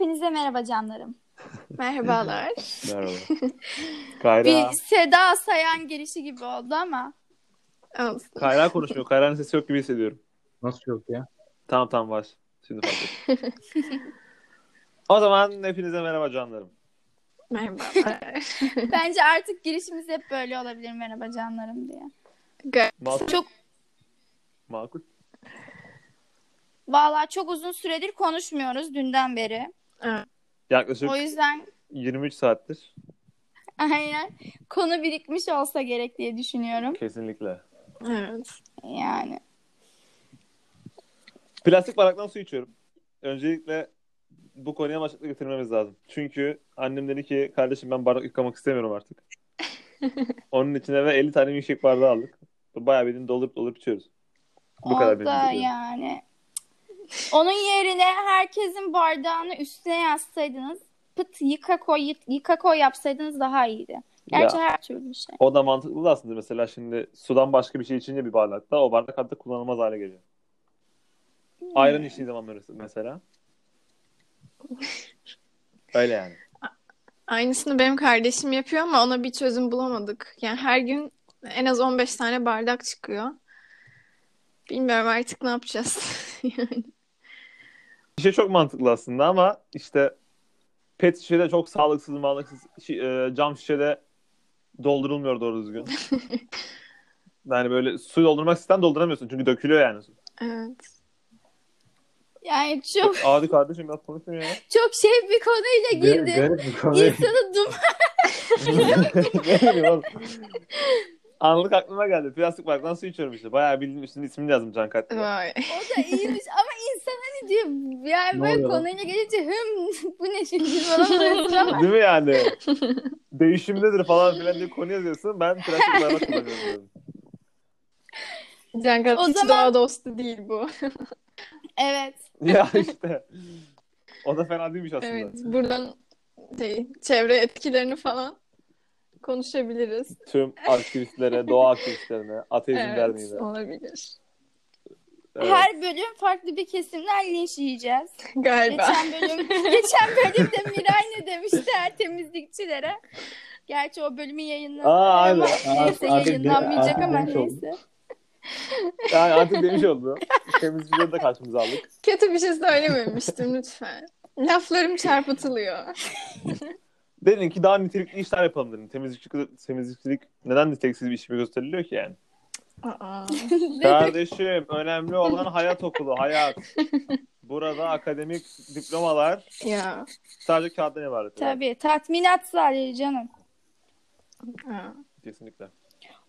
Hepinize merhaba canlarım. Merhabalar. Merhaba. Kayra. Bir Seda Sayan girişi gibi oldu ama. Olsun. Kayra konuşmuyor. Kayra'nın sesi yok gibi hissediyorum. Nasıl yok ya? Tamam tamam baş. Şimdi fark ettim. o zaman hepinize merhaba canlarım. Merhabalar. Bence artık girişimiz hep böyle olabilir merhaba canlarım diye. Makul. Çok Makul. Vallahi çok uzun süredir konuşmuyoruz dünden beri. Evet. Yaklaşık O yüzden 23 saattir. aynen konu birikmiş olsa gerek diye düşünüyorum. Kesinlikle. Evet. Yani. Plastik bardaktan su içiyorum. Öncelikle bu konuya başlıkla getirmemiz lazım. Çünkü annem dedi ki kardeşim ben bardak yıkamak istemiyorum artık. Onun içine ve 50 tane milkshake bardağı aldık. Bayağı bildiğin doldurup doldurup içiyoruz. Bu kadar o benim da yani. Onun yerine herkesin bardağını üstüne yazsaydınız pıt yıka koy yıka koy yapsaydınız daha iyiydi. Gerçi Ya. her türlü şey. O da mantıklı da aslında mesela şimdi sudan başka bir şey içince bir bardakta o bardak artık kullanılmaz hale geliyor. Ayran içtiği zaman mesela. Öyle yani. Aynısını benim kardeşim yapıyor ama ona bir çözüm bulamadık. Yani her gün en az 15 tane bardak çıkıyor. Bilmiyorum artık ne yapacağız. yani. Bir şey çok mantıklı aslında ama işte pet şişede çok sağlıksız, sağlıksız şi- e, cam şişede doldurulmuyor doğru düzgün. yani böyle su doldurmak isteyen dolduramıyorsun çünkü dökülüyor yani su. Evet. Yani çok Adi kardeşim biraz konuşmuyor ya. çok şey bir konuyla girdi. Garip bir konu. İnsanı dum ne bileyim oğlum. Anlık aklıma geldi. Plastik bardaktan su içiyorum işte. Bayağı bildiğin üstünde ismini yazdım Can Katlı. Vay. o da iyiymiş ama insan hani diyor yani Ne böyle oluyor konuyla gelince hım bu ne şimdi falan oluyorsun ama Değil mi yani? Değişimdedir falan filan diye konu yazıyorsun. Ben plastik bardak kullanıyorum diyorum. Cankat O hiç zaman- doğa dostu değil bu. evet. Ya işte. O da fena değilmiş aslında. Evet. Buradan şey, çevre etkilerini falan konuşabiliriz. Tüm aktivistlere, doğa aktivistlerine, ateizm Evet. derneğine. Olabilir. Evet. Her bölüm farklı bir kesimden yiyeceğiz. Galiba. Geçen bölüm geçen bölümde Miray ne demişti her temizlikçilere? Gerçi o bölümü yayınladı Aa, ama aynen. neyse Artık yayınlanmayacak artık ama demiş oldu. neyse. Yani artık demiş oldu. Temizlikleri de karşımıza aldık. Kötü bir şey söylememiştim lütfen. Laflarım çarpıtılıyor. Dedin ki daha nitelikli işler yapalım dedin. Temizlikçilik, temizlikçilik neden niteliksiz bir iş gibi gösteriliyor ki yani? Aa. Kardeşim önemli olan hayat okulu, hayat. Burada akademik diplomalar Ya. sadece kağıttan ibaret. yani. Tabii tatminat sadece canım. Ha. Kesinlikle.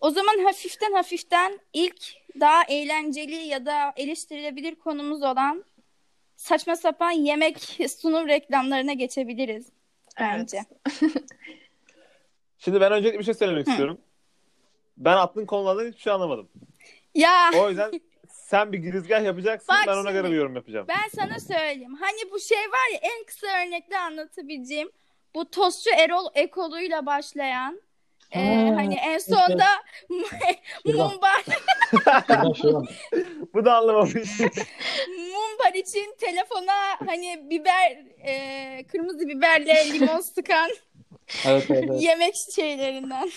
O zaman hafiften hafiften ilk daha eğlenceli ya da eleştirilebilir konumuz olan saçma sapan yemek sunum reklamlarına geçebiliriz bence. Şimdi ben öncelikle bir şey söylemek istiyorum. Ben attığın konulardan hiçbir şey anlamadım. Ya O yüzden sen bir girizgah yapacaksın. Bak ben ona şimdi. göre bir yorum yapacağım. ben sana söyleyeyim. Hani bu şey var ya en kısa örnekle anlatabileceğim. Bu tostçu Erol ekoluyla başlayan e, Ha, hani en sonda mumbar. Bu da anlamamış. mumbar için telefona hani biber e, kırmızı biberle limon sıkan Evet evet evet. yemek şeylerinden.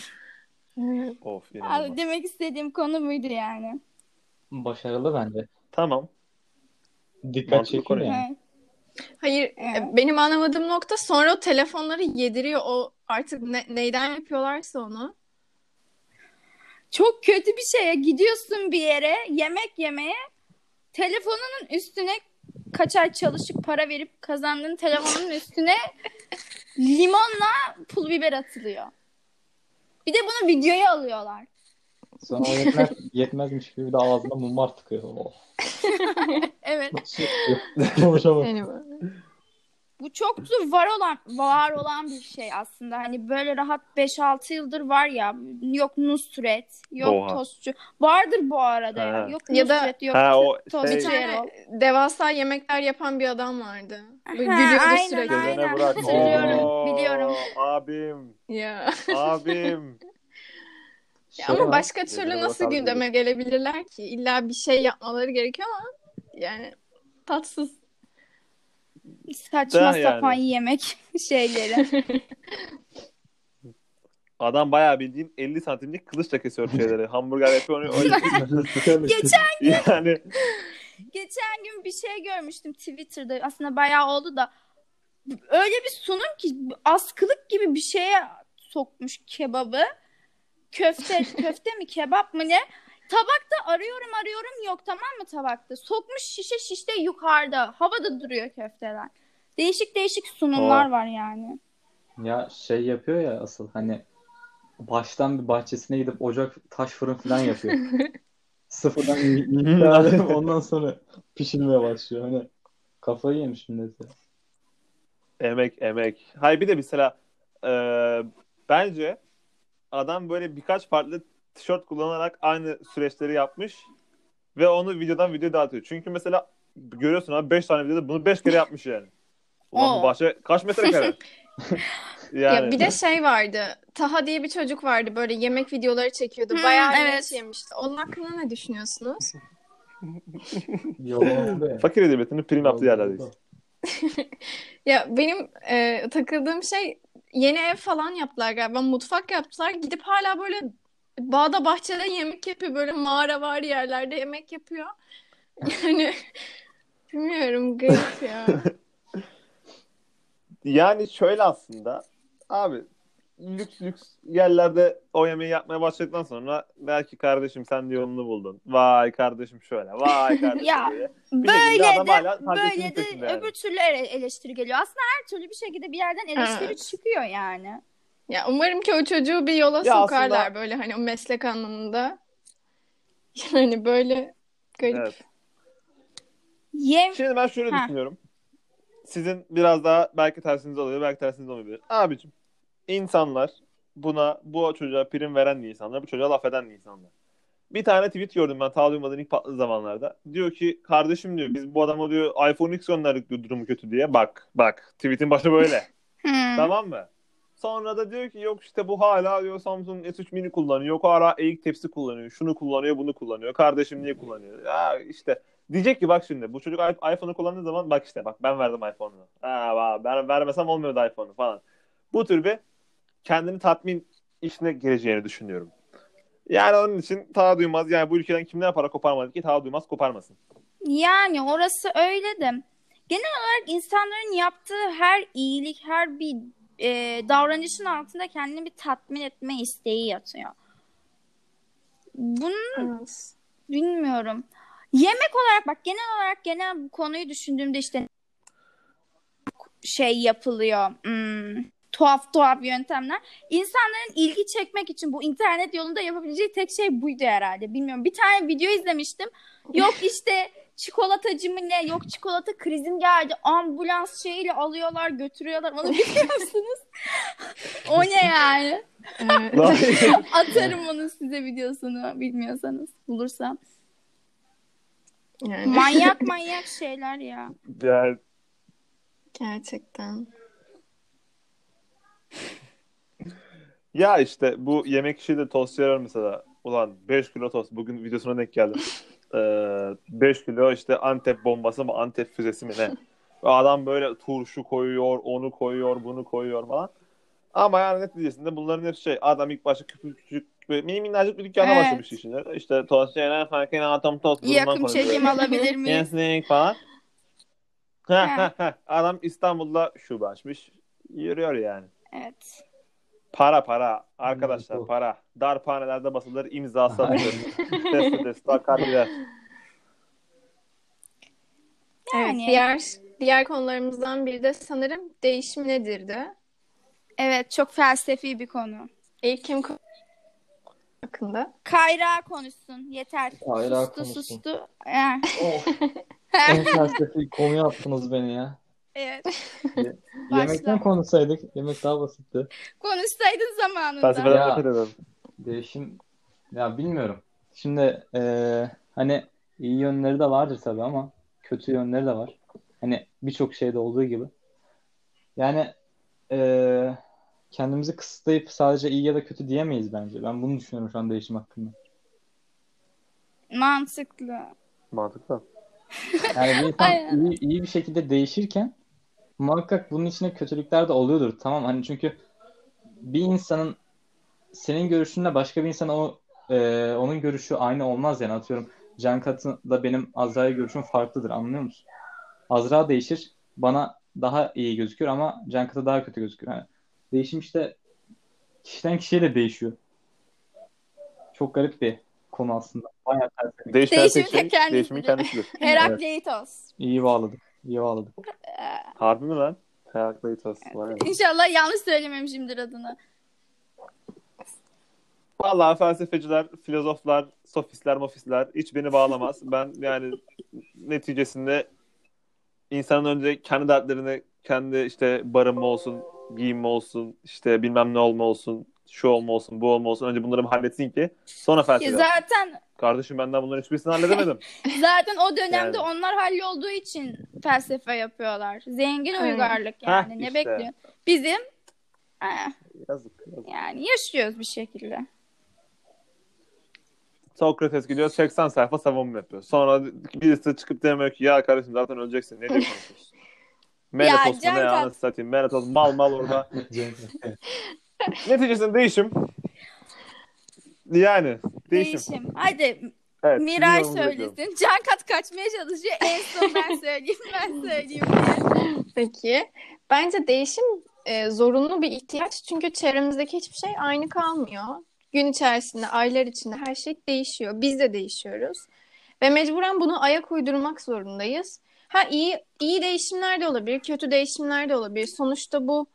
of olmaz. demek istediğim konu buydu yani. Başarılı bence. Tamam. Dikkat çekiyor yani. Evet. Hayır, Evet. e, benim anlamadığım nokta sonra o telefonları yediriyor. O artık ne- neyden yapıyorlarsa onu. Çok kötü bir şeye gidiyorsun bir yere yemek yemeye telefonunun üstüne kaç ay çalışıp para verip kazandığın telefonun üstüne limonla pul biber atılıyor. Bir de bunu videoya alıyorlar. Sonra yetmez, yetmezmiş gibi bir de ağzına mumbar tıkıyor. Oh. Evet. Nasıl yapıyor? Konuşamam. Bu çok da var olan var olan bir şey aslında. Hani böyle rahat 5-6 yıldır var ya. Yok Nusret, yok Oha. Tostçu. Vardır bu arada ya. Ha. Yok Ya da- Nusret, yok Ha, o Tostçu şey- Bir tane devasa yemekler yapan bir adam vardı. Böyle Ha, gülüyordu aynen, sürekli. aynen. Bırak. Oo, biliyorum. Abim. Ya. Abim. Ya ama başka türlü nasıl gündeme gelebilirler ki? İlla bir şey yapmaları gerekiyor ama yani tatsız. Saçma yani. sapan yemek şeyleri. Adam bayağı bildiğin 50 santimlik kılıçla kesiyor şeyleri. Hamburger yapıyor öyle. Geçen yani Geçen gün bir şey görmüştüm Twitter'da. Aslında bayağı oldu da. Öyle bir sunum ki askılık gibi bir şeye sokmuş kebabı. Köfte, köfte mi kebap mı ne? Tabakta arıyorum arıyorum yok tamam mı tabakta? Sokmuş şişe şişte yukarıda. Havada duruyor köfteler. Değişik değişik sunumlar Aa. var yani. Ya şey yapıyor ya asıl hani baştan bir bahçesine gidip ocak taş fırın falan yapıyor. Sıfırdan ondan sonra pişirmeye başlıyor. Hani kafayı yemiş millet ya. emek emek. Hayır bir de mesela e, bence adam böyle birkaç farklı tişört kullanarak aynı süreçleri yapmış ve onu videodan videoya dağıtıyor. Çünkü mesela görüyorsun abi 5 tane videoda bunu 5 kere yapmış yani. Ulan Oo. bu bahçe kaç metrekare? yani. Ya bir de şey vardı. Taha diye bir çocuk vardı böyle yemek videoları çekiyordu. Hmm, Bayağı evet. yemişti. Onun hakkında ne düşünüyorsunuz? Yolun be. Fakir edebiyatının prim yaptığı yerlerdeyiz. Ya benim e, takıldığım şey yeni ev falan yaptılar galiba. Mutfak yaptılar. Gidip hala böyle bağda bahçede yemek yapıyor. Böyle mağara var yerlerde yemek yapıyor. Yani bilmiyorum garip ya. Yani şöyle aslında abi lüks lüks yerlerde o yemeği yapmaya başladıktan sonra belki kardeşim sen de yolunu buldun. Vay kardeşim şöyle. Vay kardeşim Ya, diye. Bir Böyle de böyle de yani. öbür türlü ele- eleştiri geliyor. Aslında her türlü bir şekilde bir yerden eleştiri Evet. çıkıyor yani. Ya umarım ki o çocuğu bir yola Ya sokarlar aslında- böyle hani o meslek anlamında. Yani böyle garip. Evet. Şimdi ben şöyle Ha. düşünüyorum. Sizin biraz daha belki tersiniz oluyor, belki tersiniz olmayabilir. Abicim, insanlar buna, bu çocuğa prim veren insanlar, bu çocuğa laf eden insanlar. Bir tane tweet gördüm ben ta duymadan ilk patladığı zamanlarda. Diyor ki kardeşim diyor biz bu adama diyor iPhone X gönderdik diyor durumu kötü diye. Bak bak tweetin başı böyle. Hmm. tamam mı? Sonra da diyor ki yok işte bu hala diyor Samsung S3 mini kullanıyor. Yok hala eğik tepsi kullanıyor. Şunu kullanıyor bunu kullanıyor. Kardeşim niye kullanıyor? Ya işte diyecek ki bak şimdi bu çocuk iPhone'u kullandığı zaman bak işte bak ben verdim iPhone'u. Ha, ben vermesem olmuyordu iPhone'u falan. Bu tür bir kendini tatmin işine gireceğini düşünüyorum. Yani onun için ta duymaz yani bu ülkeden kimden para koparmadı ki ta duymaz koparmasın. Yani orası öyle de genel olarak insanların yaptığı her iyilik, her bir e, davranışın altında kendini bir tatmin etme isteği yatıyor. Bunu Evet. bilmiyorum. Yemek olarak bak genel olarak genel bu konuyu düşündüğümde işte şey yapılıyor. Hmm, tuhaf tuhaf yöntemler. İnsanların ilgi çekmek için bu internet yolunda yapabileceği tek şey buydu herhalde. Bilmiyorum. Bir tane video izlemiştim. Yok işte çikolatacı mı ne? Yok çikolata krizim geldi. Ambulans şeyiyle alıyorlar, götürüyorlar. Onu biliyor musunuz? o ne yani? Evet. Atarım onun size videosunu bilmiyorsanız bulursam. Yani Manyak manyak şeyler ya. Yani gerçekten. Ya işte bu yemek işi de tost yiyor mesela. Ulan 5 kilo tost. Bugün videosuna denk geldim. Ee, 5 kilo işte Antep bombası mı Antep füzesi mi ne? Adam böyle turşu koyuyor, onu koyuyor, bunu koyuyor falan. Ama yani neticesinde bunların hepsi şey. Adam ilk başta küçük küçük mini minnacık bir dükkana Evet. başlamış işine. İşte tost yenen farkın atom tost. Yakın çekim alabilir miyim? Kesinlikle falan. Ha, Ha. ha, ha. Adam İstanbul'da şube açmış. Yürüyor yani. Evet. Para para arkadaşlar para. Darphanelerde basılır imzası atılır. Deste deste akar gider. Evet, diğer diğer konularımızdan biri de sanırım değişim nedirdi? Evet çok felsefi bir konu. İlk kim ko- hakkında? Kayra konuşsun. Yeter. Kayra sustu konuşsun. sustu. Eh, Oh, en felsefi konuya attınız beni ya. Evet. Yemekten konuşsaydık. Yemek daha basitti. Konuşsaydın zamanında. Felsefeden Ya. nefret ederim. Değişim ya bilmiyorum. Şimdi eee, hani iyi yönleri de vardır tabii ama kötü yönleri de var. Hani birçok şeyde olduğu gibi. Yani eee, kendimizi kısıtlayıp sadece iyi ya da kötü diyemeyiz bence. Ben bunu düşünüyorum şu an değişim hakkında. Mantıklı. Mantıklı. Yani bir insan iyi, iyi bir şekilde değişirken muhakkak bunun içinde kötülükler de oluyordur. Tamam hani çünkü bir insanın senin görüşünle başka bir insan o e, onun görüşü aynı olmaz yani atıyorum Can Kat'la benim Azra'ya görüşüm farklıdır anlıyor musun? Azra değişir bana daha iyi gözükür ama Can Kat'a daha kötü gözükür. Yani değişim işte kişiden kişiye de değişiyor. Çok garip bir konu aslında. Bayağı felsefi. Değişmeyen Değişim tek de şey kendisidir. değişimin kendisidir. Herakleitos. İyi bağladık. İyi bağladık. Harbi mi lan? Herakleitos. Be. İnşallah yanlış söylememişimdir adını. Vallahi felsefeciler, filozoflar, sofistler, mofistler hiç beni bağlamaz. Ben yani neticesinde insanın önce kendi dertlerini, kendi işte barınma olsun, giyinme olsun, işte bilmem ne olma olsun, şu olma olsun, bu olma olsun. Önce bunları bir halletsin ki sonra felsefe. zaten Kardeşim benden bunların hiçbirisini halledemedim. zaten o dönemde Yani. onlar hallolduğu için felsefe yapıyorlar. Zengin uygarlık yani. Heh, ne işte. bekliyorsun? Bizim eh, yazık, yazık. yani yaşıyoruz bir şekilde. Sokrates gidiyor 80 sayfa savunma yapıyor. Sonra birisi çıkıp demiyor ki ya kardeşim zaten öleceksin. Ne diye konuşuyorsun? Can ne anasını satayım. Meletos mal mal orada. Neticesinde değişim. Yani değişim. Değişim. Hadi Evet, Miray yorumunuzu bekliyorum. söylesin. Can kat kaçmaya çalışıyor. En son ben söyleyeyim. Ben söyleyeyim diye. Peki. Bence değişim e, zorunlu bir ihtiyaç. Çünkü çevremizdeki hiçbir şey aynı kalmıyor. Gün içerisinde, aylar içinde her şey değişiyor. Biz de değişiyoruz. Ve mecburen bunu ayak uydurmak zorundayız. Ha iyi iyi değişimler de olabilir, kötü değişimler de olabilir. Sonuçta bu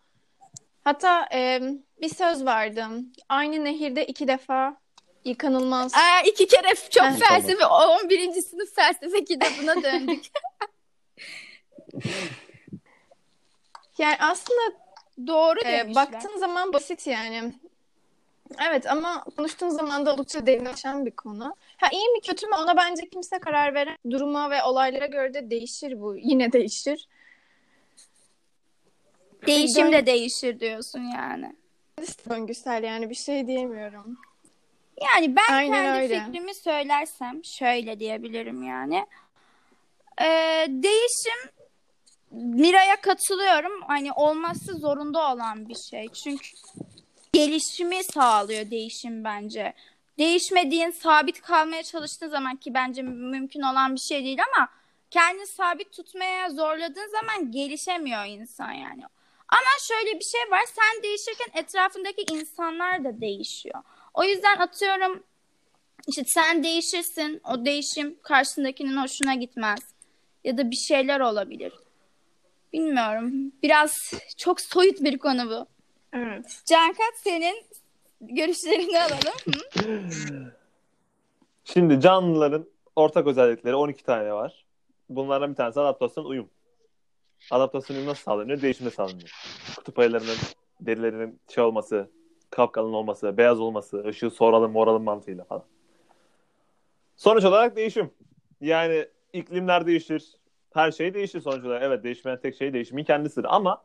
hatta e, bir söz vardı. Aynı nehirde iki defa yıkanılmaz. Aa, iki kere çok Heh. felsefe. 11. sınıf felsefe kitabına döndük. Yani aslında Doğru Ee, demişler. baktığın zaman basit yani. Evet ama konuştuğun zaman da oldukça derinleşen bir konu. Ha iyi mi kötü mü ona bence kimse karar veren duruma ve olaylara göre de değişir bu. Yine değişir. Değişim de değişir diyorsun yani. Döngüsel yani bir şey diyemiyorum. Yani ben Aynen kendi öyle. fikrimi söylersem şöyle diyebilirim yani. Ee, değişim Miray'a katılıyorum. Hani olması zorunda olan bir şey. Çünkü gelişimi sağlıyor değişim bence. Değişmediğin, sabit kalmaya çalıştığın zaman ki bence mümkün olan bir şey değil ama kendini sabit tutmaya zorladığın zaman gelişemiyor insan yani. Ama şöyle bir şey var. Sen değişirken etrafındaki insanlar da değişiyor. O yüzden atıyorum işte sen değişirsin. O değişim karşısındakinin hoşuna gitmez. Ya da bir şeyler olabilir. Bilmiyorum. Biraz çok soyut bir konu bu. Evet. Cankat senin görüşlerini alalım. Hı? Şimdi canlıların ortak özellikleri 12 tane var. Bunlardan bir tanesi adaptasyon uyum. Adaptasyon uyum nasıl sağlanıyor? Değişimle sağlanıyor. Kutup ayılarının derilerinin şey olması, kapkalın olması, beyaz olması, ışığı soralım moralım mantığıyla falan. Sonuç olarak değişim. Yani iklimler değişir. Her şey değişir sonuç olarak. Evet değişmeyen tek şey değişimin kendisidir. Ama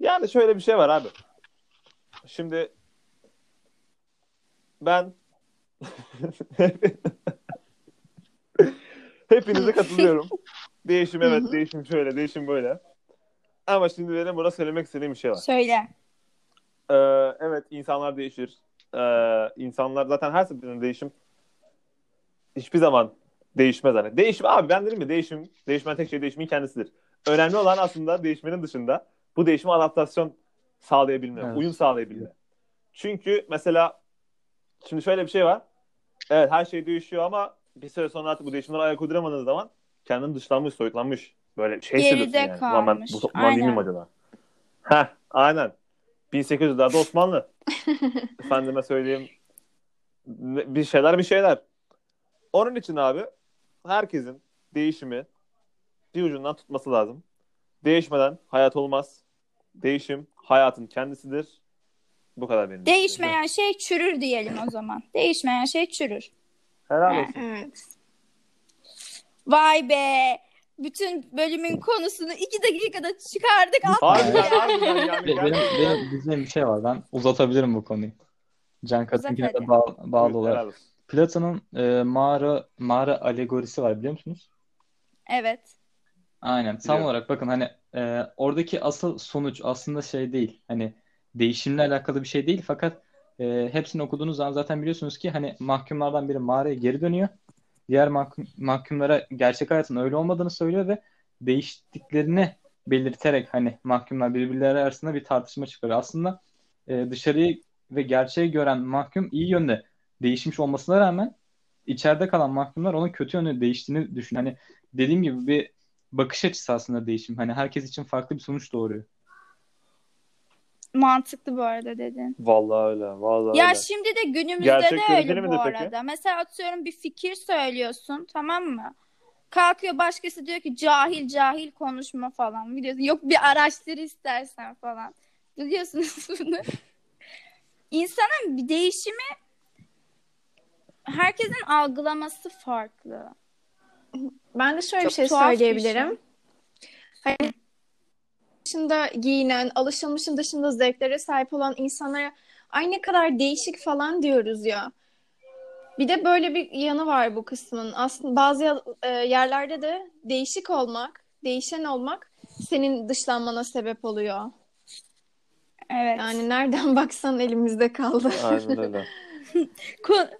yani şöyle bir şey var abi. Şimdi ben Hepinize katılıyorum. Değişim evet, Hı hı. değişim şöyle, değişim böyle. Ama şimdi benim burada söylemek istediğim bir şey var. Söyle. Ee, evet, insanlar değişir. Ee, insanlar zaten her seferinde değişim hiçbir zaman değişmez hani. Değişim abi ben dedim ya değişim, değişmeyen tek şey değişimin kendisidir. Önemli olan aslında değişmenin dışında bu değişime adaptasyon sağlayabilme, Evet. uyum sağlayabilme. Çünkü mesela şimdi şöyle bir şey var. Evet her şey değişiyor ama bir süre sonra artık bu değişimlere ayak uyduramadığınız zaman kendini dışlanmış, soyutlanmış. Böyle şey Geride yani. Ulan ben kalmış. bu topluma değil miyim Aynen. acaba? Heh, aynen. 1800'lerde Osmanlı. Efendime söyleyeyim bir şeyler bir şeyler. Onun için abi herkesin değişimi bir ucundan tutması lazım. Değişmeden hayat olmaz. Değişim hayatın kendisidir. Bu kadar benim. Değişmeyen şey çürür diyelim o zaman. Değişmeyen şey çürür. Helal olsun. Evet. Vay be. Bütün bölümün konusunu iki dakikada çıkardık. Harbiden attık ya. harbiden yani. Be- Benim, benim diyeceğim bir şey var. Ben uzatabilirim bu konuyu. Can Kat'ınkine hadi. de bağ- bağlı olarak. Platon'un e, mağara mağara alegorisi var biliyor musunuz? Evet. Aynen. Tam Biliyorum. olarak bakın hani e, oradaki asıl sonuç aslında şey değil. Hani değişimle alakalı bir şey değil fakat e, hepsini okuduğunuz zaman zaten biliyorsunuz ki hani mahkumlardan biri mağaraya geri dönüyor. Diğer mahkum, mahkumlara gerçek hayatın öyle olmadığını söylüyor ve değiştiklerini belirterek hani mahkumlar birbirleri arasında bir tartışma çıkarıyor. Aslında e, dışarıyı ve gerçeği gören mahkum iyi yönde değişmiş olmasına rağmen içeride kalan mahkumlar onun kötü yönde değiştiğini düşünüyor. Hani dediğim gibi bir bakış açısı aslında değişim. Hani herkes için farklı bir sonuç doğuruyor. Mantıklı bu arada dedin. Vallahi öyle. Vallahi Ya öyle. şimdi de günümüzde Gerçek de öyle bu peki? arada. Mesela atıyorum bir fikir söylüyorsun tamam mı? Kalkıyor başkası diyor ki cahil cahil konuşma falan biliyorsun. Yok bir araştır istersen falan. Biliyorsunuz bunu. İnsanın bir değişimi herkesin algılaması farklı. Ben de şöyle Çok bir şey tuhaf bir söyleyebilirim. Hani dışında giyinen, alışılmışın dışında zevklere sahip olan insanlara ay ne kadar değişik falan diyoruz ya. Bir de böyle bir yanı var bu kısmın. Aslında bazı e, yerlerde de değişik olmak, değişen olmak senin dışlanmana sebep oluyor. Evet. Yani nereden baksan elimizde kaldı. Aynen öyle. Ko-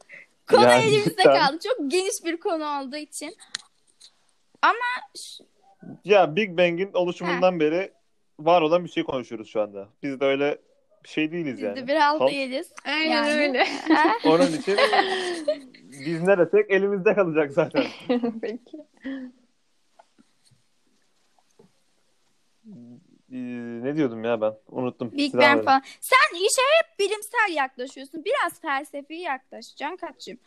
konu Yani elimizde cidden. kaldı. Çok geniş bir konu olduğu için. Ya Big Bang'in oluşumundan beri var olan bir şey konuşuyoruz şu anda. Biz de öyle bir şey değiliz Biz yani. de bir halk değiliz. Aynen Yani. öyle. Onun için biz ne desek elimizde kalacak zaten. Peki. Ee, ne diyordum ya ben? Unuttum. Big Bang falan. Sen işe hep bilimsel yaklaşıyorsun. Biraz felsefi yaklaşacaksın kaçım.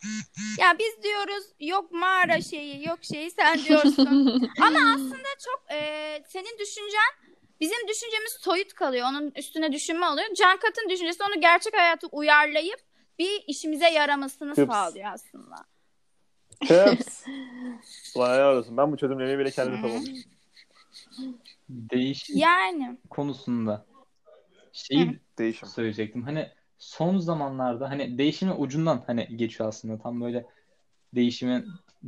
Ya biz diyoruz yok mağara şeyi yok şeyi sen diyorsun. Ama aslında çok e, senin düşüncen bizim düşüncemiz soyut kalıyor. Onun üstüne düşünme oluyor. Can Kat'ın düşüncesi onu gerçek hayata uyarlayıp bir işimize yaramasını Kıps. sağlıyor aslında. Kıps. Ulan helal olsun. Ben bu çözümlemeyi bile kendim yapamadım. Değişim Yani konusunda şeyi Değişim. söyleyecektim. Hani son zamanlarda hani değişimin ucundan hani geçiyor aslında. Tam böyle değişimin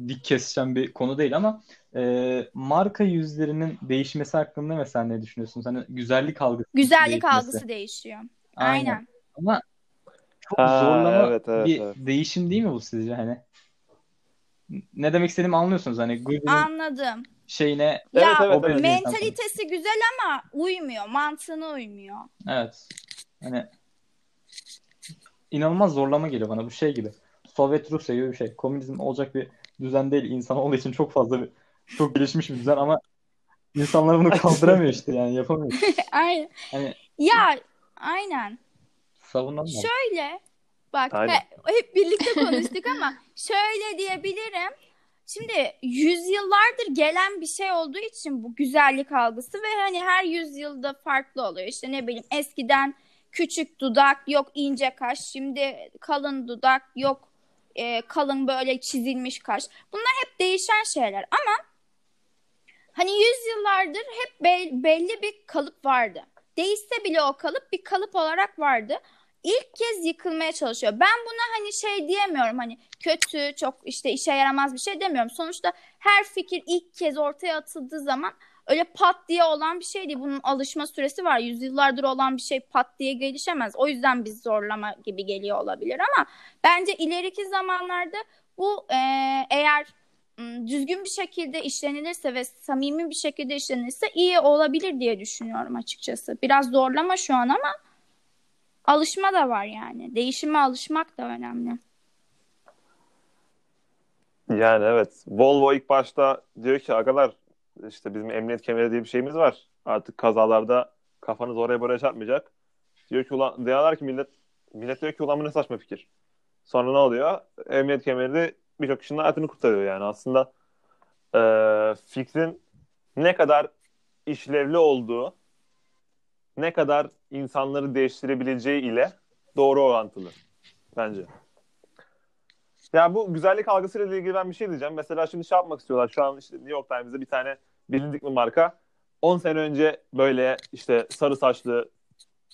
dik kesişen bir konu değil ama e, marka yüzlerinin değişmesi hakkında mesela ne düşünüyorsunuz? Hani güzellik algısı güzellik değişmesi. algısı değişiyor. Aynen. Ama çok Ha, zorlama evet, evet, bir evet. değişim değil mi bu sizce? Hani ne demek istediğimi anlıyorsunuz. Hani Google'ın Anladım. şeyine Evet, ya evet, o böyle evet. bir insan mentalitesi güzel ama uymuyor. Mantığına uymuyor. Evet. Hani inanılmaz zorlama geliyor bana bu şey gibi. Sovyet Rusya gibi bir şey. Komünizm olacak bir düzen değil. İnsan olduğu için çok fazla bir çok gelişmiş bir düzen ama insanlar bunu kaldıramıyor işte yani yapamıyor. Aynen. Hani Ya aynen. savunamıyor. Şöyle bak Aynen. he- hep birlikte konuştuk ama şöyle diyebilirim. Şimdi yüzyıllardır gelen bir şey olduğu için bu güzellik algısı ve hani her yüzyılda farklı oluyor. İşte ne bileyim eskiden küçük dudak yok ince kaş şimdi kalın dudak yok e, kalın böyle çizilmiş kaş. Bunlar hep değişen şeyler ama hani yüzyıllardır hep be- belli bir kalıp vardı. Değişse bile o kalıp bir kalıp olarak vardı. İlk kez yıkılmaya çalışıyor. Ben buna hani şey diyemiyorum hani kötü çok işte işe yaramaz bir şey demiyorum. Sonuçta her fikir ilk kez ortaya atıldığı zaman öyle pat diye olan bir şey değil. Bunun alışma süresi var. Yüzyıllardır olan bir şey pat diye gelişemez. O yüzden biz zorlama gibi geliyor olabilir ama bence ileriki zamanlarda bu e, eğer düzgün bir şekilde işlenilirse ve samimi bir şekilde işlenirse iyi olabilir diye düşünüyorum açıkçası. Biraz zorlama şu an ama alışma da var yani. Değişime alışmak da önemli. Yani evet. Volvo ilk başta diyor ki agalar işte bizim emniyet kemeri diye bir şeyimiz var. Artık kazalarda kafanız oraya buraya çarpmayacak. Diyor ki ulan diyorlar ki millet millet diyor ki ulan bu ne saçma fikir. Sonra ne oluyor? Emniyet kemeri de birçok kişinin hayatını kurtarıyor yani. Aslında eee, fikrin ne kadar işlevli olduğu ne kadar insanları değiştirebileceği ile doğru orantılı bence. Ya bu güzellik algısıyla ilgili ben bir şey diyeceğim. Mesela şimdi şey yapmak istiyorlar. Şu an işte New York Times'da bir tane bilindik bir marka 10 sene önce böyle işte sarı saçlı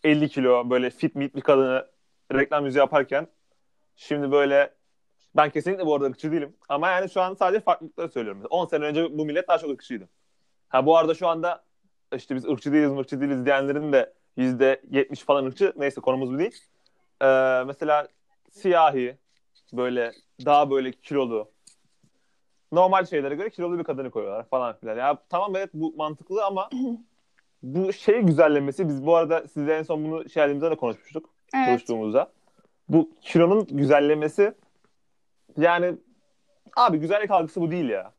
50 kilo böyle fit mit bir kadını reklam yüzü yaparken şimdi böyle ben kesinlikle bu arada ırkçı değilim. Ama yani şu an sadece farklılıkları söylüyorum. 10 sene önce bu millet daha çok ırkçıydı. Ha bu arada şu anda işte biz ırkçı değiliz, ırkçı değiliz diyenlerin de yüzde yetmiş falan ırkçı. Neyse konumuz bu değil. Ee, mesela siyahi, böyle daha böyle kilolu, normal şeylere göre kilolu bir kadını koyuyorlar falan filan. Ya tamam evet bu mantıklı ama bu şey güzellemesi biz bu arada sizle en son bunu şey de konuşmuştuk. Evet. Konuştuğumuzda. Bu kilonun güzellemesi yani abi güzellik algısı bu değil ya.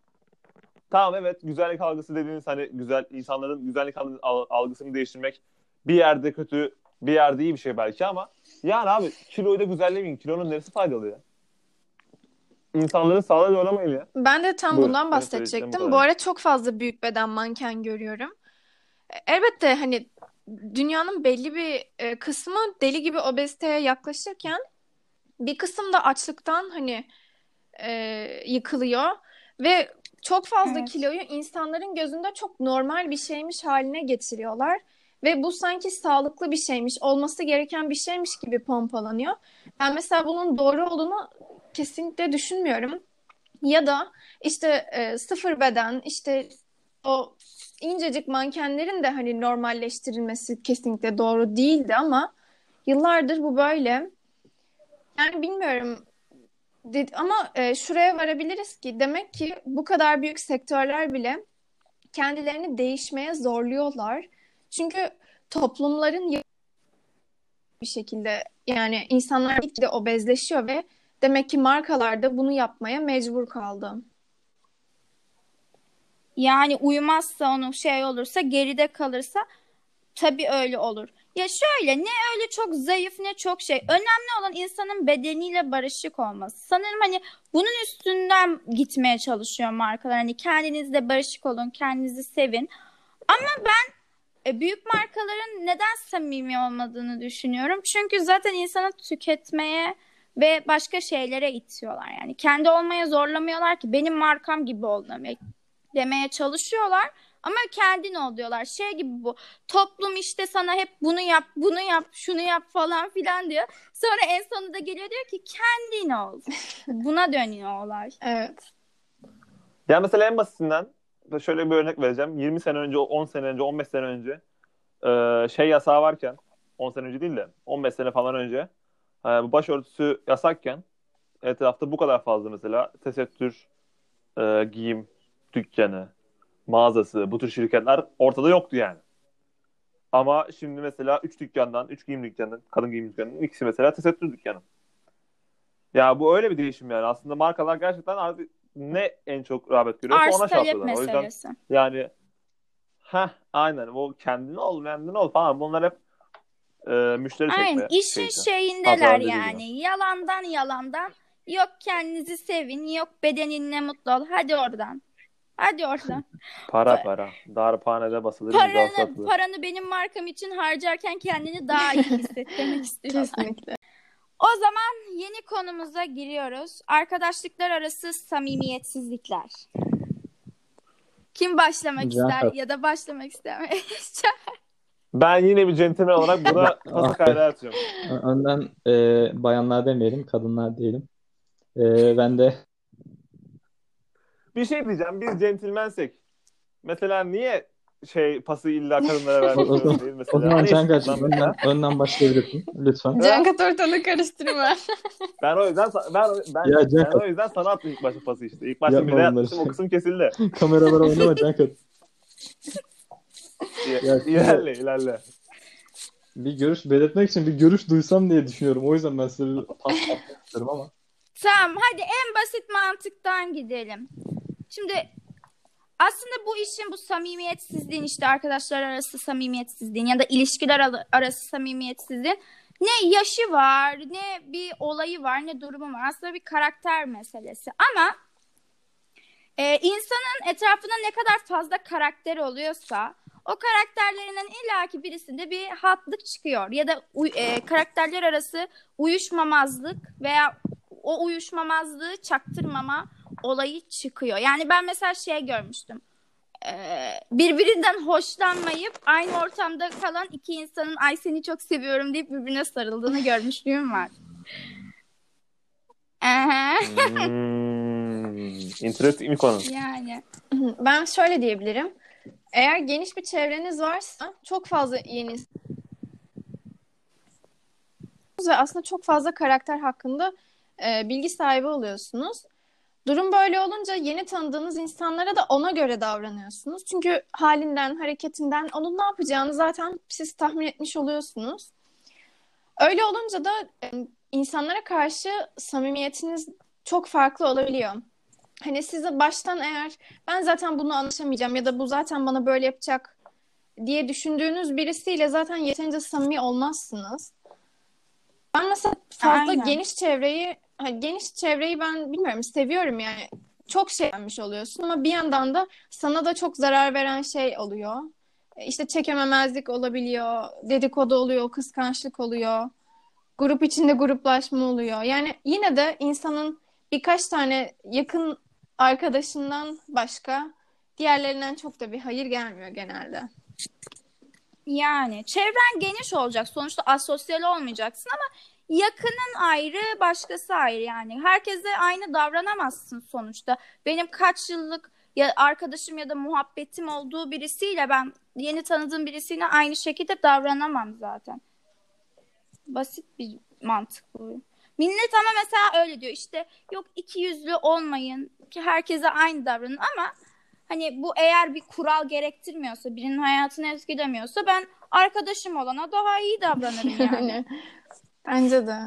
Tamam evet güzellik algısı dediğiniz hani güzel insanların güzellik al- al- algısını değiştirmek bir yerde kötü bir yerde iyi bir şey belki ama yani abi kiloyu da güzellemeyin. Kilonun neresi faydalı ya? İnsanların sağlığı zorlamayın ya. Ben de tam Buyurun, bundan bahsedecektim. Bu ara çok fazla büyük beden manken görüyorum. E, Elbette hani dünyanın belli bir e, kısmı deli gibi obeziteye yaklaşırken bir kısım da açlıktan hani e, yıkılıyor ve çok fazla Evet. kiloyu insanların gözünde çok normal bir şeymiş haline getiriyorlar ve bu sanki sağlıklı bir şeymiş, olması gereken bir şeymiş gibi pompalanıyor. Ben mesela bunun doğru olduğunu kesinlikle düşünmüyorum. Ya da işte e, sıfır beden, işte o incecik mankenlerin de hani normalleştirilmesi kesinlikle doğru değildi ama yıllardır bu böyle. Yani bilmiyorum. Dedi- Ama e, şuraya varabiliriz ki demek ki bu kadar büyük sektörler bile kendilerini değişmeye zorluyorlar. Çünkü toplumların bir şekilde yani insanlar gitgide obezleşiyor ve demek ki markalar da bunu yapmaya mecbur kaldı. Yani uyumazsa onu şey olursa geride kalırsa tabii öyle olur. Ya şöyle ne öyle çok zayıf ne çok şey. Önemli olan insanın bedeniyle barışık olması. Sanırım hani bunun üstünden gitmeye çalışıyor markalar. Hani kendinizle barışık olun, kendinizi sevin. Ama ben e, büyük markaların neden samimi olmadığını düşünüyorum. Çünkü zaten insanı tüketmeye ve başka şeylere itiyorlar. Yani kendi olmaya zorlamıyorlar ki benim markam gibi ol demek demeye çalışıyorlar. Ama kendin ol diyorlar. Şey gibi bu. Toplum işte sana hep bunu yap, bunu yap, şunu yap falan filan diyor. Sonra en sonunda geliyor diyor ki kendin ol. Buna dönüyor olay. Evet. Ya mesela en basitinden şöyle bir örnek vereceğim. 20 sene önce, 10 sene önce, 15 sene önce şey yasağı varken 10 sene önce değil de 15 sene falan önce e, bu başörtüsü yasakken etrafta bu kadar fazla mesela tesettür e, giyim dükkanı, mağazası, bu tür şirketler ortada yoktu yani. Ama şimdi mesela 3 dükkandan, 3 giyim dükkanından, kadın giyim dükkanının ikisi mesela tesettür dükkanı. Ya bu öyle bir değişim yani. Aslında markalar gerçekten artık ne en çok rağbet görüyorsa Arz ona şey talep yapıyorlar. O yüzden yani ha aynen o kendine ol, kendine ol falan bunlar hep e, müşteri çekme. Aynen işin şeysi. şeyindeler yani. Yalandan yalandan. Yok kendinizi sevin, yok bedeninle mutlu ol. Hadi oradan. Hadi oradan. Para para. Darphanede basılır, Paranı, paranı benim markam için harcarken kendini daha iyi hisset demek istiyorlar. Kesinlikle. O zaman yeni konumuza giriyoruz. Arkadaşlıklar arası samimiyetsizlikler. Kim başlamak Can ister ya da başlamak istemez? Ben yine bir centilmen olarak buna pası kaynağı atıyorum. Önden e, bayanlar demeyelim, kadınlar diyelim. E, ben de Bir şey diyeceğim. Biz centilmensek mesela niye şey pası illa kadınlara o, vermek o, zorunda değil o mesela? zaman Hani Can önden, önden başlayabilirsin lütfen. Cengat ortalığı karıştırma. Ben o yüzden ben ben, Ya ben o yüzden sana attım ilk başta pası işte. İlk başta Yapma bir de bunları. yapmıştım o kısım kesildi. Kameralara oynama Can ilerle ilerle. Bir görüş belirtmek için bir görüş duysam diye düşünüyorum. O yüzden ben size bir pas atmak isterim ama. Tamam hadi en basit mantıktan gidelim. Şimdi aslında bu işin bu samimiyetsizliğin işte arkadaşlar arası samimiyetsizliğin ya da ilişkiler arası samimiyetsizliğin ne yaşı var ne bir olayı var ne durumu var. Aslında bir karakter meselesi ama e, insanın etrafında ne kadar fazla karakter oluyorsa o karakterlerinden illaki birisinde bir hatlık çıkıyor ya da e, karakterler arası uyuşmamazlık veya o uyuşmamazlığı çaktırmama olayı çıkıyor. Yani ben mesela şey görmüştüm. Ee, birbirinden hoşlanmayıp aynı ortamda kalan iki insanın ay seni çok seviyorum deyip birbirine sarıldığını görmüşlüğüm var. Hmm, interesting bir konu. yani. Ben şöyle diyebilirim. Eğer geniş bir çevreniz varsa çok fazla yeni ve aslında çok fazla karakter hakkında e, bilgi sahibi oluyorsunuz. Durum böyle olunca yeni tanıdığınız insanlara da ona göre davranıyorsunuz. Çünkü halinden, hareketinden onun ne yapacağını zaten siz tahmin etmiş oluyorsunuz. Öyle olunca da e, insanlara karşı samimiyetiniz çok farklı olabiliyor. Hani size baştan eğer ben zaten bunu anlaşamayacağım ya da bu zaten bana böyle yapacak diye düşündüğünüz birisiyle zaten yeterince samimi olmazsınız. Ben mesela fazla Aynen. geniş çevreyi hani geniş çevreyi ben bilmiyorum seviyorum yani. Çok şey oluyorsun ama bir yandan da sana da çok zarar veren şey oluyor. E, İşte çekememezlik olabiliyor, dedikodu oluyor, kıskançlık oluyor. Grup içinde gruplaşma oluyor. Yani yine de insanın birkaç tane yakın arkadaşından başka diğerlerinden çok da bir hayır gelmiyor genelde. Yani çevren geniş olacak. Sonuçta asosyal olmayacaksın ama yakının ayrı, başkası ayrı yani. Herkese aynı davranamazsın sonuçta. Benim kaç yıllık ya arkadaşım ya da muhabbetim olduğu birisiyle ben yeni tanıdığım birisiyle aynı şekilde davranamam zaten. Basit bir mantık bu. Millet ama mesela öyle diyor işte yok iki yüzlü olmayın ki herkese aynı davranın ama hani bu eğer bir kural gerektirmiyorsa birinin hayatını etkilemiyorsa ben arkadaşım olana daha iyi davranırım yani. Bence de.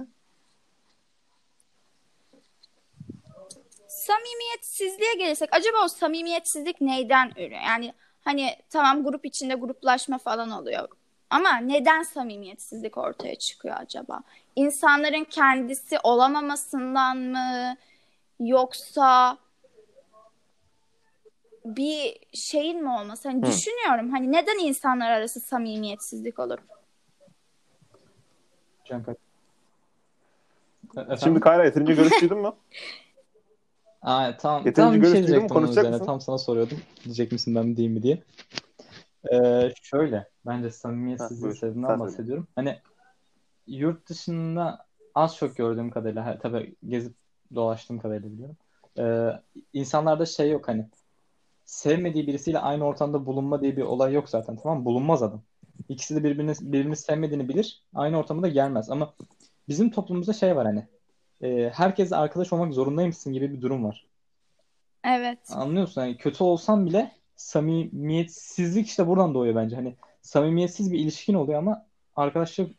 Samimiyetsizliğe gelirsek acaba o samimiyetsizlik neyden ürüyor? Yani hani tamam grup içinde gruplaşma falan oluyor. Ama neden samimiyetsizlik ortaya çıkıyor acaba? İnsanların kendisi olamamasından mı? Yoksa bir şeyin mi olması? Hani Hı. düşünüyorum hani neden insanlar arası samimiyetsizlik olur? Can Kaç- E- Efendim? Şimdi Kayra yeterince görüş duydun mu? Aa, tamam, Yeterince tam bir görüş şey duydun mu? diyecektim Konuşacak üzerine. mısın? Tam sana soruyordum. Diyecek misin ben mi diyeyim mi diye. Ee, şöyle, bence samimiyetsizliği söyle. bahsediyorum. Hani yurt dışında az çok gördüğüm kadarıyla, tabii gezip dolaştığım kadarıyla biliyorum. Ee, insanlarda şey yok hani sevmediği birisiyle aynı ortamda bulunma diye bir olay yok zaten tamam mı? Bulunmaz adam. İkisi de birbirini, birbirini sevmediğini bilir. Aynı ortama da gelmez. Ama bizim toplumumuzda şey var hani e, herkesle arkadaş olmak zorundaymışsın gibi bir durum var. Evet. Anlıyorsun yani kötü olsan bile samimiyetsizlik işte buradan doğuyor bence. Hani samimiyetsiz bir ilişkin oluyor ama arkadaşlık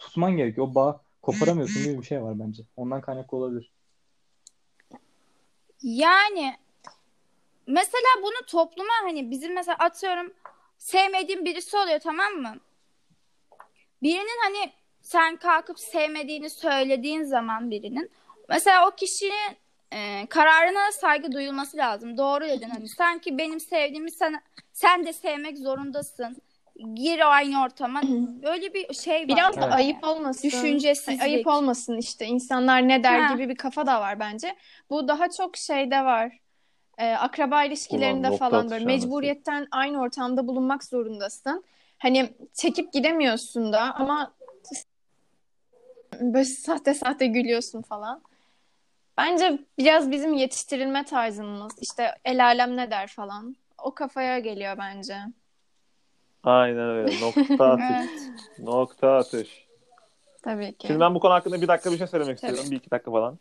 tutman gerekiyor. O bağ koparamıyorsun gibi bir şey var bence. Ondan kaynaklı olabilir. Yani mesela bunu topluma hani bizim mesela atıyorum sevmediğim birisi oluyor tamam mı? Birinin hani sen kalkıp sevmediğini söylediğin zaman birinin mesela o kişinin e, kararına saygı duyulması lazım. Doğru dedin hani sanki benim sevdiğimi sen sen de sevmek zorundasın. Gir aynı ortama. Böyle bir şey var. Biraz da Evet. ayıp olmasın. Düşüncesizlik. Ayıp olmasın işte insanlar ne der Ha. gibi bir kafa da var bence. Bu daha çok şeyde var. Ee, akraba ilişkilerinde Ulan falan böyle mecburiyetten aynı ortamda bulunmak zorundasın. Hani çekip gidemiyorsun da ama böyle sahte sahte gülüyorsun falan. Bence biraz bizim yetiştirilme tarzımız işte el alem ne der falan. O kafaya geliyor bence. Aynen öyle. Nokta atış. Evet. Nokta atış. Tabii ki. Şimdi ben bu konu hakkında bir dakika bir şey söylemek Tabii. istiyorum. Bir iki dakika falan.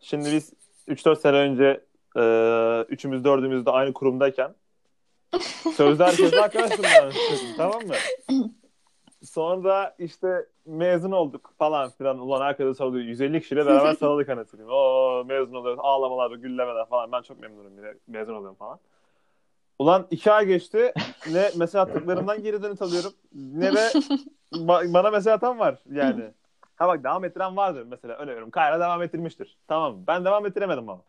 Şimdi biz 3-4 sene önce e, üçümüz dördümüz de aynı kurumdayken sözde herkesle arkadaşım tamam mı? Sonra işte mezun olduk falan filan. Ulan herkese sarılıyor. 150 kişiyle beraber sarıldık anasını. O mezun oluyoruz. Ağlamalar, güllemeler falan. Ben çok memnunum yine. Mezun oluyorum falan. Ulan iki ay geçti. Ne mesaj attıklarımdan geri dönüt alıyorum. Ne de ba- bana mesaj atan var yani. Ha bak devam ettiren vardır mesela. Örneğin veriyorum. Kayra devam ettirmiştir. Tamam? Ben devam ettiremedim ama.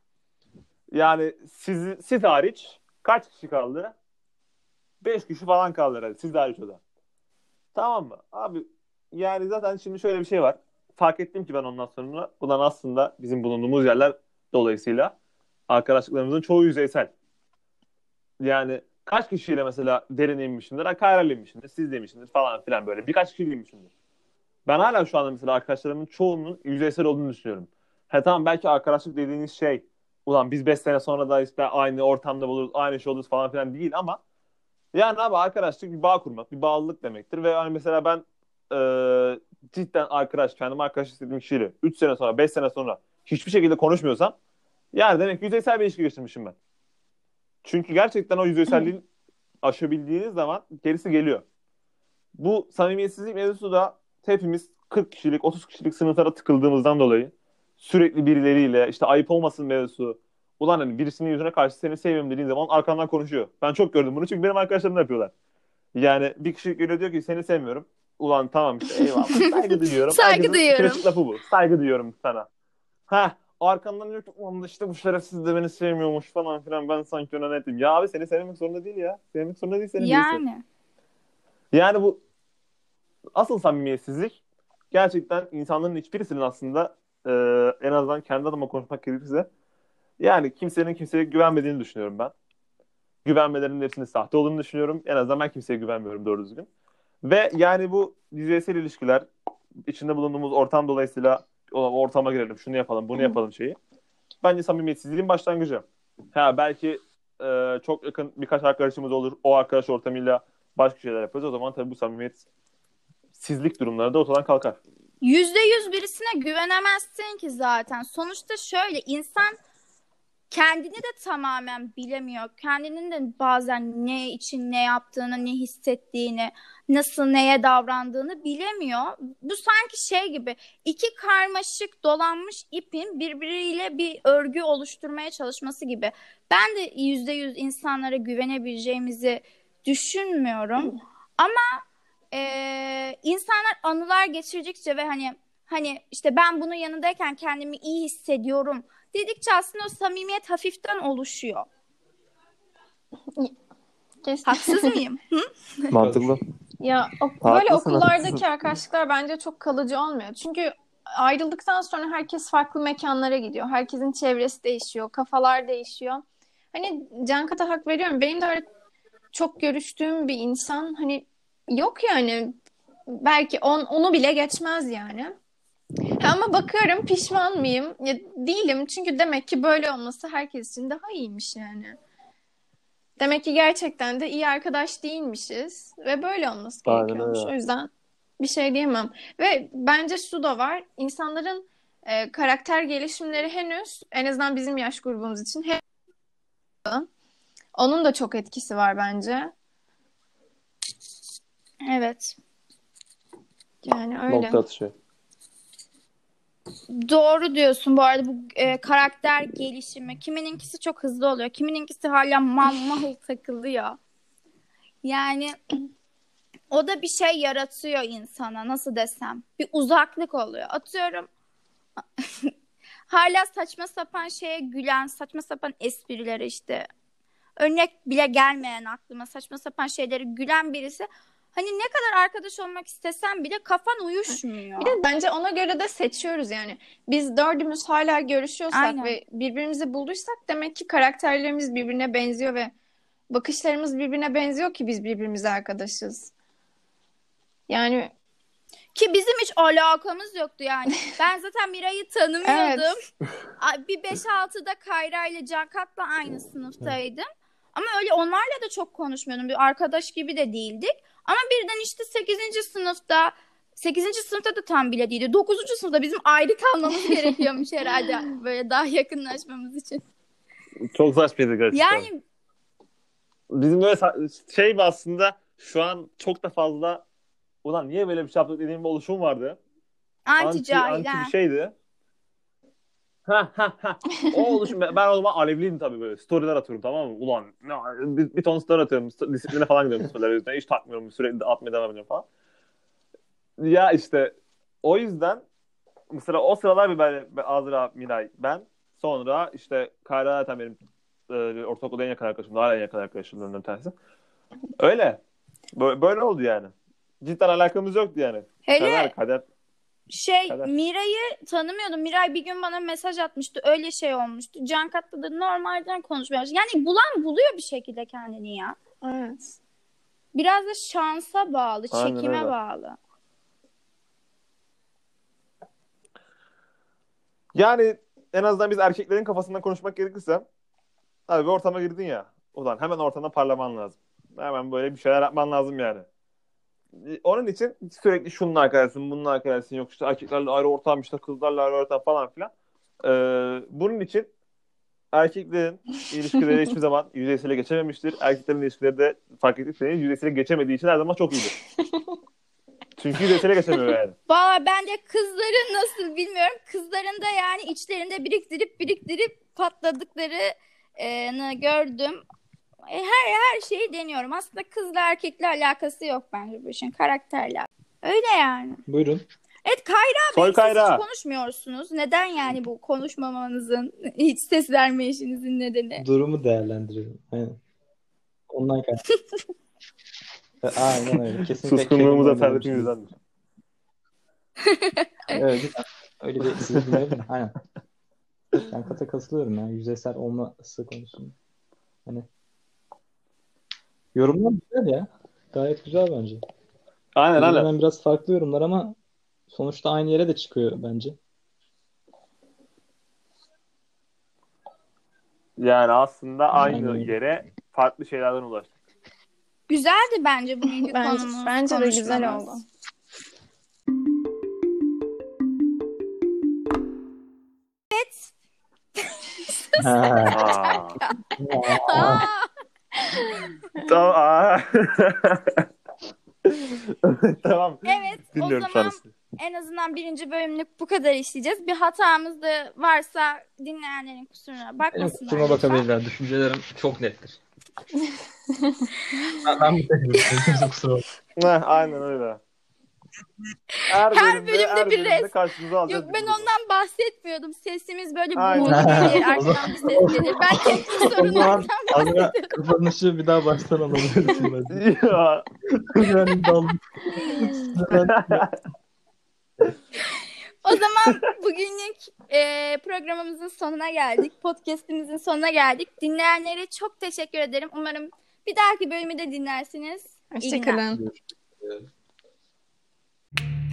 Yani siz, siz hariç kaç kişi kaldı? 5 kişi falan kaldı herhalde. Siz hariç o da. Tamam mı? Abi yani zaten şimdi şöyle bir şey var. Fark ettim ki ben ondan sonra ulan aslında bizim bulunduğumuz yerler dolayısıyla arkadaşlıklarımızın çoğu yüzeysel. Yani kaç kişiyle mesela derin inmişimdir, ha Kayra'yla inmişimdir, siz demişimdir falan filan böyle. Birkaç kişiyle inmişimdir. Ben hala şu anda mesela arkadaşlarımın çoğunun yüzeysel olduğunu düşünüyorum. He tamam belki arkadaşlık dediğiniz şey ulan biz 5 sene sonra da işte aynı ortamda buluruz, aynı şey oluruz falan filan değil ama Yani abi arkadaşlık bir bağ kurmak, bir bağlılık demektir. Ve hani mesela ben e, cidden arkadaş, kendim arkadaş istediğim kişiyle 3 sene sonra, 5 sene sonra hiçbir şekilde konuşmuyorsam yani demek ki yüzeysel bir ilişki geçirmişim ben. Çünkü gerçekten o yüzeyselliğin aşabildiğiniz zaman gerisi geliyor. Bu samimiyetsizlik mevzusu da hepimiz 40 kişilik, 30 kişilik sınıflara tıkıldığımızdan dolayı sürekli birileriyle işte ayıp olmasın mevzusu. Ulan hani birisinin yüzüne karşı seni sevmiyorum dediğin zaman arkandan konuşuyor. Ben çok gördüm bunu çünkü benim arkadaşlarım da yapıyorlar. Yani bir kişi geliyor diyor ki seni sevmiyorum. Ulan tamam işte eyvallah saygı duyuyorum. Saygı Herkesin duyuyorum. klasik lafı bu. Saygı duyuyorum sana. Ha arkandan diyor ki ulan işte bu şerefsiz de beni sevmiyormuş falan filan ben sanki ona netim. Ya abi seni sevmek zorunda değil ya. Sevmek zorunda değil seni. Yani. Yani bu asıl samimiyetsizlik gerçekten insanların hiçbirisinin aslında e, en azından kendi adıma konuşmak gerekirse yani kimsenin kimseye güvenmediğini düşünüyorum ben. Güvenmelerinin hepsinin sahte olduğunu düşünüyorum. En azından ben kimseye güvenmiyorum doğru düzgün. Ve yani bu yüzeysel ilişkiler içinde bulunduğumuz ortam dolayısıyla "Ulan ortama girelim, şunu yapalım, bunu yapalım şeyi. Bence samimiyetsizliğin başlangıcı. Ha belki e, çok yakın birkaç arkadaşımız olur. O arkadaş ortamıyla başka şeyler yaparız. O zaman tabii bu samimiyetsizlik durumları da ortadan kalkar. Yüzde yüz birisine güvenemezsin ki zaten. Sonuçta şöyle insan kendini de tamamen bilemiyor. Kendinin de bazen ne için ne yaptığını, ne hissettiğini, nasıl neye davrandığını bilemiyor. Bu sanki şey gibi iki karmaşık dolanmış ipin birbiriyle bir örgü oluşturmaya çalışması gibi. Ben de yüzde yüz insanlara güvenebileceğimizi düşünmüyorum. Ama eee, insanlar anılar geçirdikçe ve hani hani işte ben bunun yanındayken kendimi iyi hissediyorum dedikçe aslında o samimiyet hafiften oluşuyor. Kesin. Haksız mıyım? Hı? Mantıklı. Ya o, böyle Haklısın, okullardaki haklısın. arkadaşlıklar bence çok kalıcı olmuyor. Çünkü ayrıldıktan sonra herkes farklı mekanlara gidiyor. Herkesin çevresi değişiyor, kafalar değişiyor. Hani Cankat'a hak veriyorum. Benim de öyle çok görüştüğüm bir insan hani yok yani. Belki on, onu bile geçmez yani. Ama bakıyorum pişman mıyım? Ya, değilim. Çünkü demek ki böyle olması herkes için daha iyiymiş yani. Demek ki gerçekten de iyi arkadaş değilmişiz ve böyle olması Aynen gerekiyormuş. öyle. O yüzden bir şey diyemem. Ve bence şu da var. İnsanların e, karakter gelişimleri henüz en azından bizim yaş grubumuz için henüz onun da çok etkisi var bence. Evet. Yani öyle. Nokta atışı. Doğru diyorsun bu arada bu e, karakter gelişimi. Kimininkisi çok hızlı oluyor. Kimininkisi hala mal mal takılıyor. Yani o da bir şey yaratıyor insana nasıl desem. Bir uzaklık oluyor. Atıyorum hala saçma sapan şeye gülen saçma sapan esprilere işte. Örnek bile gelmeyen aklıma saçma sapan şeyleri gülen birisi hani ne kadar arkadaş olmak istesen bile kafan uyuşmuyor. Bir de bence ona göre de seçiyoruz yani. Biz dördümüz hala görüşüyorsak Aynen. ve birbirimizi bulduysak demek ki karakterlerimiz birbirine benziyor ve bakışlarımız birbirine benziyor ki biz birbirimize arkadaşız. Yani Ki bizim hiç alakamız yoktu yani. Ben zaten Miray'ı tanımıyordum. Ay, Bir 5-6'da Kayra ile Cankat'la aynı sınıftaydım. Ama öyle onlarla da çok konuşmuyordum. Bir arkadaş gibi de değildik. Ama birden işte 8. sınıfta 8. sınıfta da tam bile değildi. 9. sınıfta bizim ayrı kalmamız gerekiyormuş herhalde. Böyle daha yakınlaşmamız için. Çok saçmaydı gerçekten. Yani Bizim böyle şey aslında şu an çok da fazla ulan niye böyle bir şey yaptık dediğim bir oluşum vardı. anti anti ha. bir şeydi. Ha ha ha. O oluşum ben o zaman alevliydim tabii böyle. Storyler atıyorum tamam mı? Ulan bir, bir ton story atıyorum. Disipline falan gidiyorum storyler yüzünden. Hiç takmıyorum. Sürekli atmaya devam ediyorum falan. Ya işte o yüzden mesela o sıralar bir ben, Azra, Miray, ben sonra işte Kayra zaten benim e, ortaokulda en yakın arkadaşım. Hala en yakın arkadaşımlarından bir tanesi. Öyle. Böyle, böyle oldu yani. Cidden alakamız yoktu yani. Hele Kader, kader. Şey Kadar. Miray'ı tanımıyordum. Miray bir gün bana mesaj atmıştı. Öyle şey olmuştu. Cankat'la da normalden başladı. Yani bulan buluyor bir şekilde kendini ya. evet. Biraz da şansa bağlı, Aynen çekime öyle. bağlı. Yani en azından biz erkeklerin kafasından konuşmak gerekirse abi bir ortama girdin ya ulan hemen ortamda parlaman lazım. Hemen böyle bir şeyler yapman lazım yani. Onun için sürekli şunun arkadaşsın, bunun arkadaşsın, yok işte erkeklerle ayrı ortam, işte kızlarla ayrı ortam falan filan. Ee, bunun için erkeklerin ilişkileri hiçbir zaman yüzeysele geçememiştir. Erkeklerin ilişkileri de fark ettiyseniz yüzeysele geçemediği için her zaman çok iyidir. Çünkü yüzeysele geçemiyor yani. Valla ben de kızların nasıl bilmiyorum. Kızların da yani içlerinde biriktirip biriktirip patladıklarını gördüm. E, Her her şeyi deniyorum. Aslında kızla erkekle alakası yok bence bu işin karakterle. Öyle yani. Buyurun. Evet Kayra Soy Bey siz Kayra. hiç konuşmuyorsunuz. Neden yani bu konuşmamanızın, hiç ses vermeyişinizin nedeni? Durumu değerlendirelim. Aynen. Ondan kaynaklı. E, Aynen öyle. Kesinlikle Suskunluğumuz yüzdendir. Evet, öyle bir de. Aynen. Ben kata katılıyorum ya. Yüzeysel olması konusunda. Hani yorumlar güzel ya. Gayet güzel bence. Aynen aynen. Birbirinden biraz farklı yorumlar ama sonuçta aynı yere de çıkıyor bence. Yani aslında aynı Aynen. yere farklı şeylerden ulaştık. Güzeldi bence bugünkü Bence, konumuz. bence de güzel oldu. Ha. Aa. Aa, tamam. aa. tamam. evet o Dinliyorum şu zaman en azından birinci bölümlük bu kadar işleyeceğiz. Bir hatamız da varsa dinleyenlerin kusuruna Benim bakmasınlar. kusuruma lütfen. bakabilirler. Düşüncelerim çok nettir. ben, ben bu Kimse kusura bakmasın. Heh, aynen öyle. Her, Her bölümde her bir bölümde res- karşınıza alacağız. Yok ben ondan bahsetmiyordum. Sesimiz böyle boğulu gelir. Arkadan bir ses gelir. Ben O zaman sorunlardan Azra kapanışı bir daha baştan alabilirsin ya. Yani daldım. O zaman bugünlük e, programımızın sonuna geldik. Podcast'imizin sonuna geldik. Dinleyenlere çok teşekkür ederim. Umarım bir dahaki bölümü de dinlersiniz. İyi günler. Hoşçakalın. Thank you.